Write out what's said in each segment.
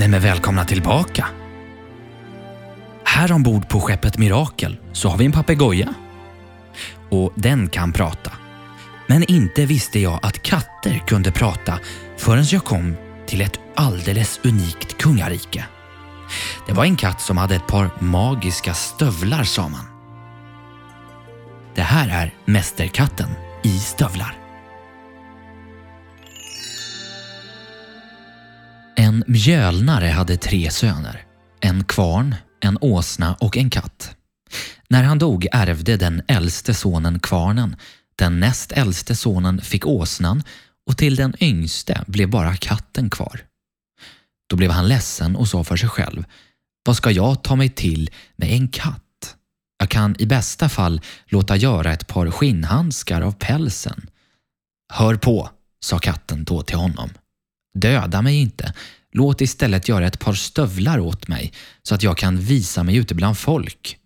Nej men välkomna tillbaka. Här ombord på skeppet Mirakel så har vi en papegoja. Och den kan prata. Men inte visste jag att katter kunde prata förrän jag kom till ett alldeles unikt kungarike. Det var en katt som hade ett par magiska stövlar sa man. Det här är Mästerkatten i stövlar. En mjölnare hade tre söner. En kvarn, en åsna och en katt. När han dog ärvde den äldste sonen kvarnen, den näst äldste sonen fick åsnan och till den yngste blev bara katten kvar. Då blev han ledsen och sa för sig själv, vad ska jag ta mig till med en katt? Jag kan i bästa fall låta göra ett par skinnhandskar av pälsen. Hör på, sa katten då till honom. Döda mig inte. Låt istället göra ett par stövlar åt mig så att jag kan visa mig ute bland folk.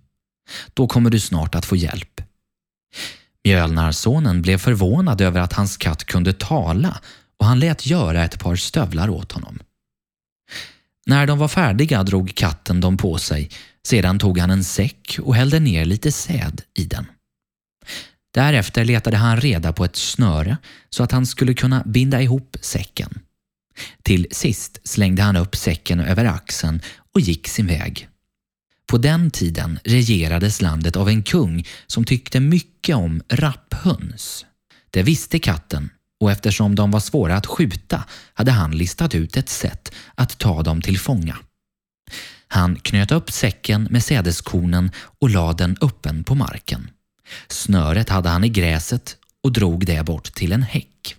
Då kommer du snart att få hjälp. Mjölnarsonen blev förvånad över att hans katt kunde tala och han lät göra ett par stövlar åt honom. När de var färdiga drog katten dem på sig. Sedan tog han en säck och hällde ner lite säd i den. Därefter letade han reda på ett snöre så att han skulle kunna binda ihop säcken. Till sist slängde han upp säcken över axeln och gick sin väg. På den tiden regerades landet av en kung som tyckte mycket om rapphöns. Det visste katten och eftersom de var svåra att skjuta hade han listat ut ett sätt att ta dem till fånga. Han knöt upp säcken med sädeskornen och lade den öppen på marken. Snöret hade han i gräset och drog det bort till en häck.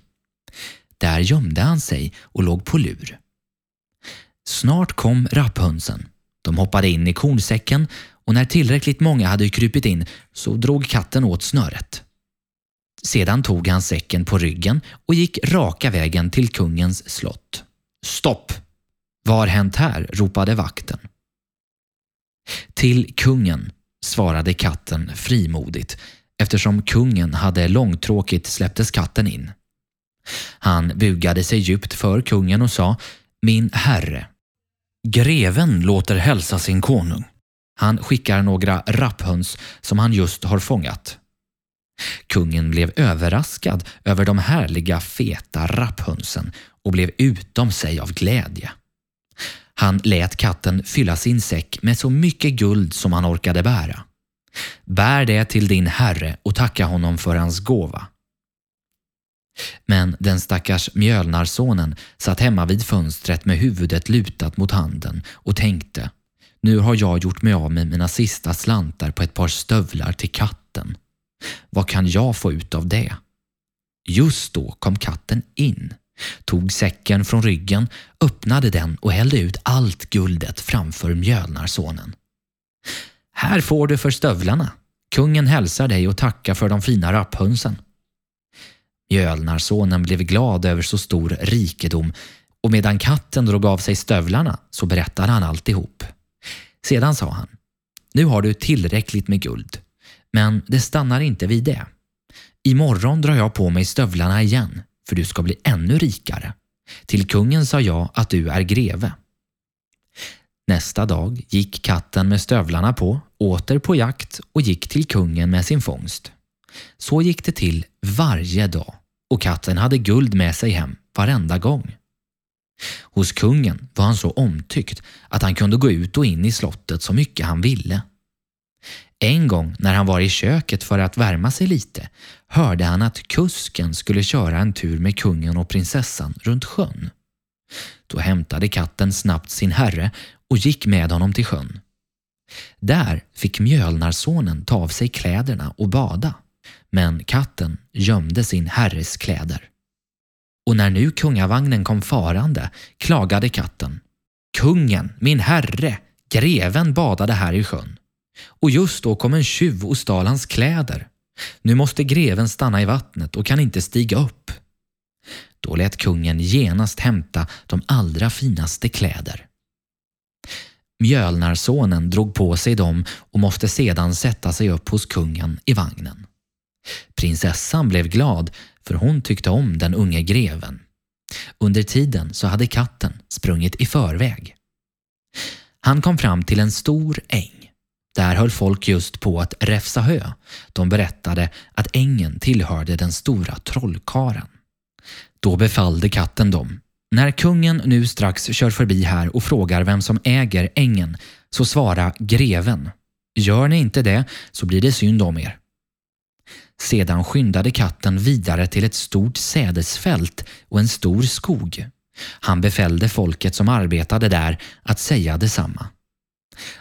Där gömde han sig och låg på lur. Snart kom rapphönsen. De hoppade in i kornsäcken och när tillräckligt många hade krypit in så drog katten åt snöret. Sedan tog han säcken på ryggen och gick raka vägen till kungens slott. Stopp! Vad har hänt här? ropade vakten. Till kungen, svarade katten frimodigt. Eftersom kungen hade långtråkigt släpptes katten in. Han bugade sig djupt för kungen och sa Min herre. Greven låter hälsa sin konung. Han skickar några rapphöns som han just har fångat. Kungen blev överraskad över de härliga feta rapphönsen och blev utom sig av glädje. Han lät katten fylla sin säck med så mycket guld som han orkade bära. Bär det till din herre och tacka honom för hans gåva. Men den stackars mjölnarsonen satt hemma vid fönstret med huvudet lutat mot handen och tänkte nu har jag gjort mig av med mina sista slantar på ett par stövlar till katten. Vad kan jag få ut av det? Just då kom katten in, tog säcken från ryggen, öppnade den och hällde ut allt guldet framför mjölnarsonen. Här får du för stövlarna. Kungen hälsar dig och tackar för de fina rapphönsen. Mjölnarsonen blev glad över så stor rikedom och medan katten drog av sig stövlarna så berättade han alltihop. Sedan sa han, nu har du tillräckligt med guld, men det stannar inte vid det. Imorgon drar jag på mig stövlarna igen, för du ska bli ännu rikare. Till kungen sa jag att du är greve. Nästa dag gick katten med stövlarna på, åter på jakt och gick till kungen med sin fångst. Så gick det till varje dag och katten hade guld med sig hem varenda gång. Hos kungen var han så omtyckt att han kunde gå ut och in i slottet så mycket han ville. En gång när han var i köket för att värma sig lite hörde han att kusken skulle köra en tur med kungen och prinsessan runt sjön. Då hämtade katten snabbt sin herre och gick med honom till sjön. Där fick mjölnarsonen ta av sig kläderna och bada men katten gömde sin herres kläder. Och när nu kungavagnen kom farande klagade katten. Kungen, min herre, greven badade här i sjön. Och just då kom en tjuv och stal hans kläder. Nu måste greven stanna i vattnet och kan inte stiga upp. Då lät kungen genast hämta de allra finaste kläder. Mjölnarsonen drog på sig dem och måste sedan sätta sig upp hos kungen i vagnen. Prinsessan blev glad för hon tyckte om den unge greven. Under tiden så hade katten sprungit i förväg. Han kom fram till en stor äng. Där höll folk just på att räfsa hö. De berättade att ängen tillhörde den stora trollkaren. Då befallde katten dem. När kungen nu strax kör förbi här och frågar vem som äger ängen så svara greven. Gör ni inte det så blir det synd om er. Sedan skyndade katten vidare till ett stort sädesfält och en stor skog. Han befällde folket som arbetade där att säga detsamma.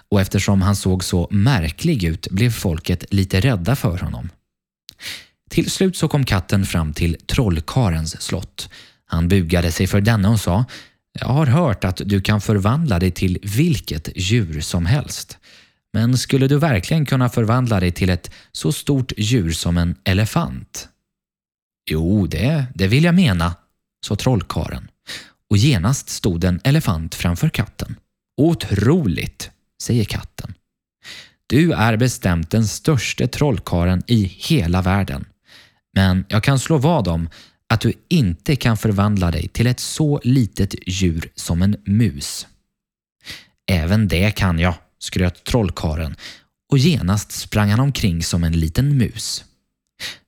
Och eftersom han såg så märklig ut blev folket lite rädda för honom. Till slut så kom katten fram till trollkarens slott. Han bugade sig för denne och sa “Jag har hört att du kan förvandla dig till vilket djur som helst. Men skulle du verkligen kunna förvandla dig till ett så stort djur som en elefant?” “Jo, det, det vill jag mena”, sa trollkaren och genast stod en elefant framför katten. Otroligt, säger katten. Du är bestämt den största trollkaren i hela världen. Men jag kan slå vad om att du inte kan förvandla dig till ett så litet djur som en mus. Även det kan jag, skröt trollkaren och genast sprang han omkring som en liten mus.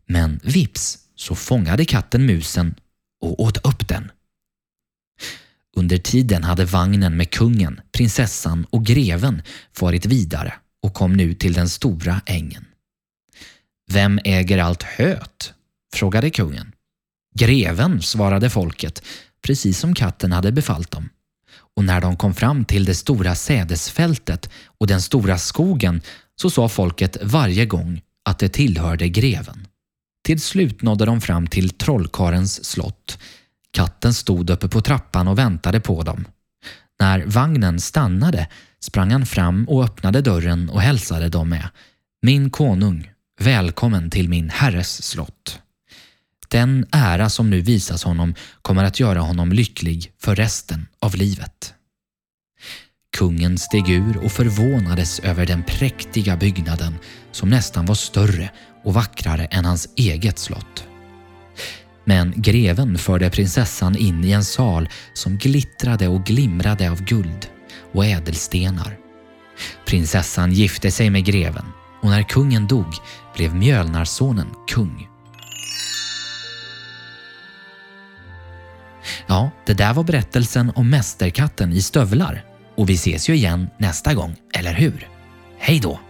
Men vips så fångade katten musen och åt upp den. Under tiden hade vagnen med kungen, prinsessan och greven farit vidare och kom nu till den stora ängen. Vem äger allt höet? frågade kungen. Greven, svarade folket, precis som katten hade befallt dem. Och när de kom fram till det stora sädesfältet och den stora skogen så sa folket varje gång att det tillhörde greven. Till slut nådde de fram till trollkarens slott Katten stod uppe på trappan och väntade på dem. När vagnen stannade sprang han fram och öppnade dörren och hälsade dem med Min konung, välkommen till min herres slott. Den ära som nu visas honom kommer att göra honom lycklig för resten av livet. Kungen steg ur och förvånades över den präktiga byggnaden som nästan var större och vackrare än hans eget slott. Men greven förde prinsessan in i en sal som glittrade och glimrade av guld och ädelstenar. Prinsessan gifte sig med greven och när kungen dog blev Mjölnarsonen kung. Ja, det där var berättelsen om Mästerkatten i stövlar och vi ses ju igen nästa gång, eller hur? Hej då!